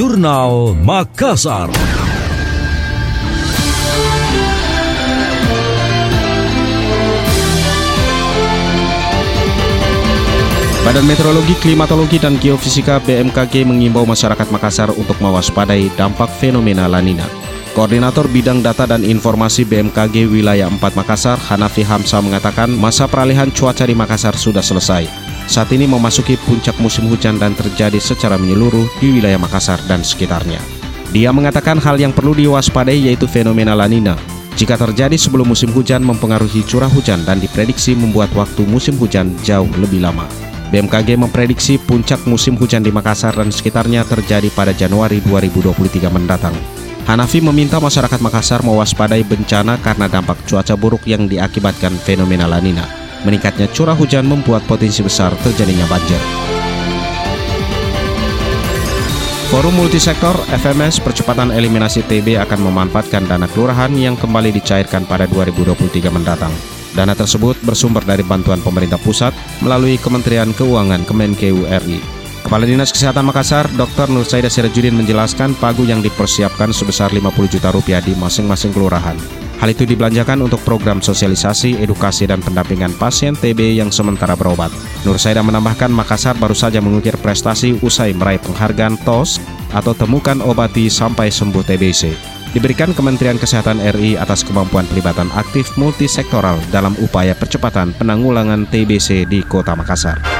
Jurnal Makassar. Badan Meteorologi, Klimatologi, dan Geofisika BMKG mengimbau masyarakat Makassar untuk mewaspadai dampak fenomena La Nina. Koordinator Bidang Data dan Informasi BMKG Wilayah 4 Makassar, Hanafi Hamsa mengatakan masa peralihan cuaca di Makassar sudah selesai. Saat ini memasuki puncak musim hujan dan terjadi secara menyeluruh di wilayah Makassar dan sekitarnya. Dia mengatakan hal yang perlu diwaspadai yaitu fenomena La Nina. Jika terjadi sebelum musim hujan mempengaruhi curah hujan dan diprediksi membuat waktu musim hujan jauh lebih lama. BMKG memprediksi puncak musim hujan di Makassar dan sekitarnya terjadi pada Januari 2023 mendatang. Hanafi meminta masyarakat Makassar mewaspadai bencana karena dampak cuaca buruk yang diakibatkan fenomena La Nina. Meningkatnya curah hujan membuat potensi besar terjadinya banjir. Forum Multisektor FMS Percepatan Eliminasi TB akan memanfaatkan dana kelurahan yang kembali dicairkan pada 2023 mendatang. Dana tersebut bersumber dari bantuan pemerintah pusat melalui Kementerian Keuangan Kemenkeu RI. Kepala Dinas Kesehatan Makassar, Dr. Nur Saida Sirajudin menjelaskan pagu yang dipersiapkan sebesar 50 juta rupiah di masing-masing kelurahan. Hal itu dibelanjakan untuk program sosialisasi, edukasi, dan pendampingan pasien TB yang sementara berobat. Nur Saida menambahkan Makassar baru saja mengukir prestasi usai meraih penghargaan TOS atau Temukan Obati Sampai Sembuh TBC diberikan Kementerian Kesehatan RI atas kemampuan pelibatan aktif multisektoral dalam upaya percepatan penanggulangan TBC di Kota Makassar.